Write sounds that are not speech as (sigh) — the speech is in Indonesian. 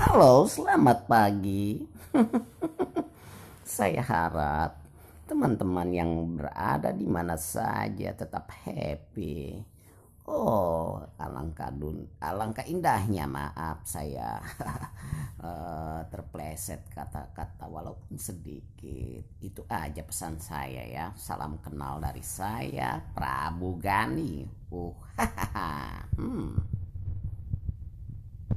Halo, selamat pagi. (laughs) Saya harap teman-teman yang berada di mana saja tetap happy. Oh, alangkah dun, alangkah indahnya maaf saya uh, (laughs) terpleset kata-kata walaupun sedikit. Itu aja pesan saya ya. Salam kenal dari saya Prabu Gani. Uh.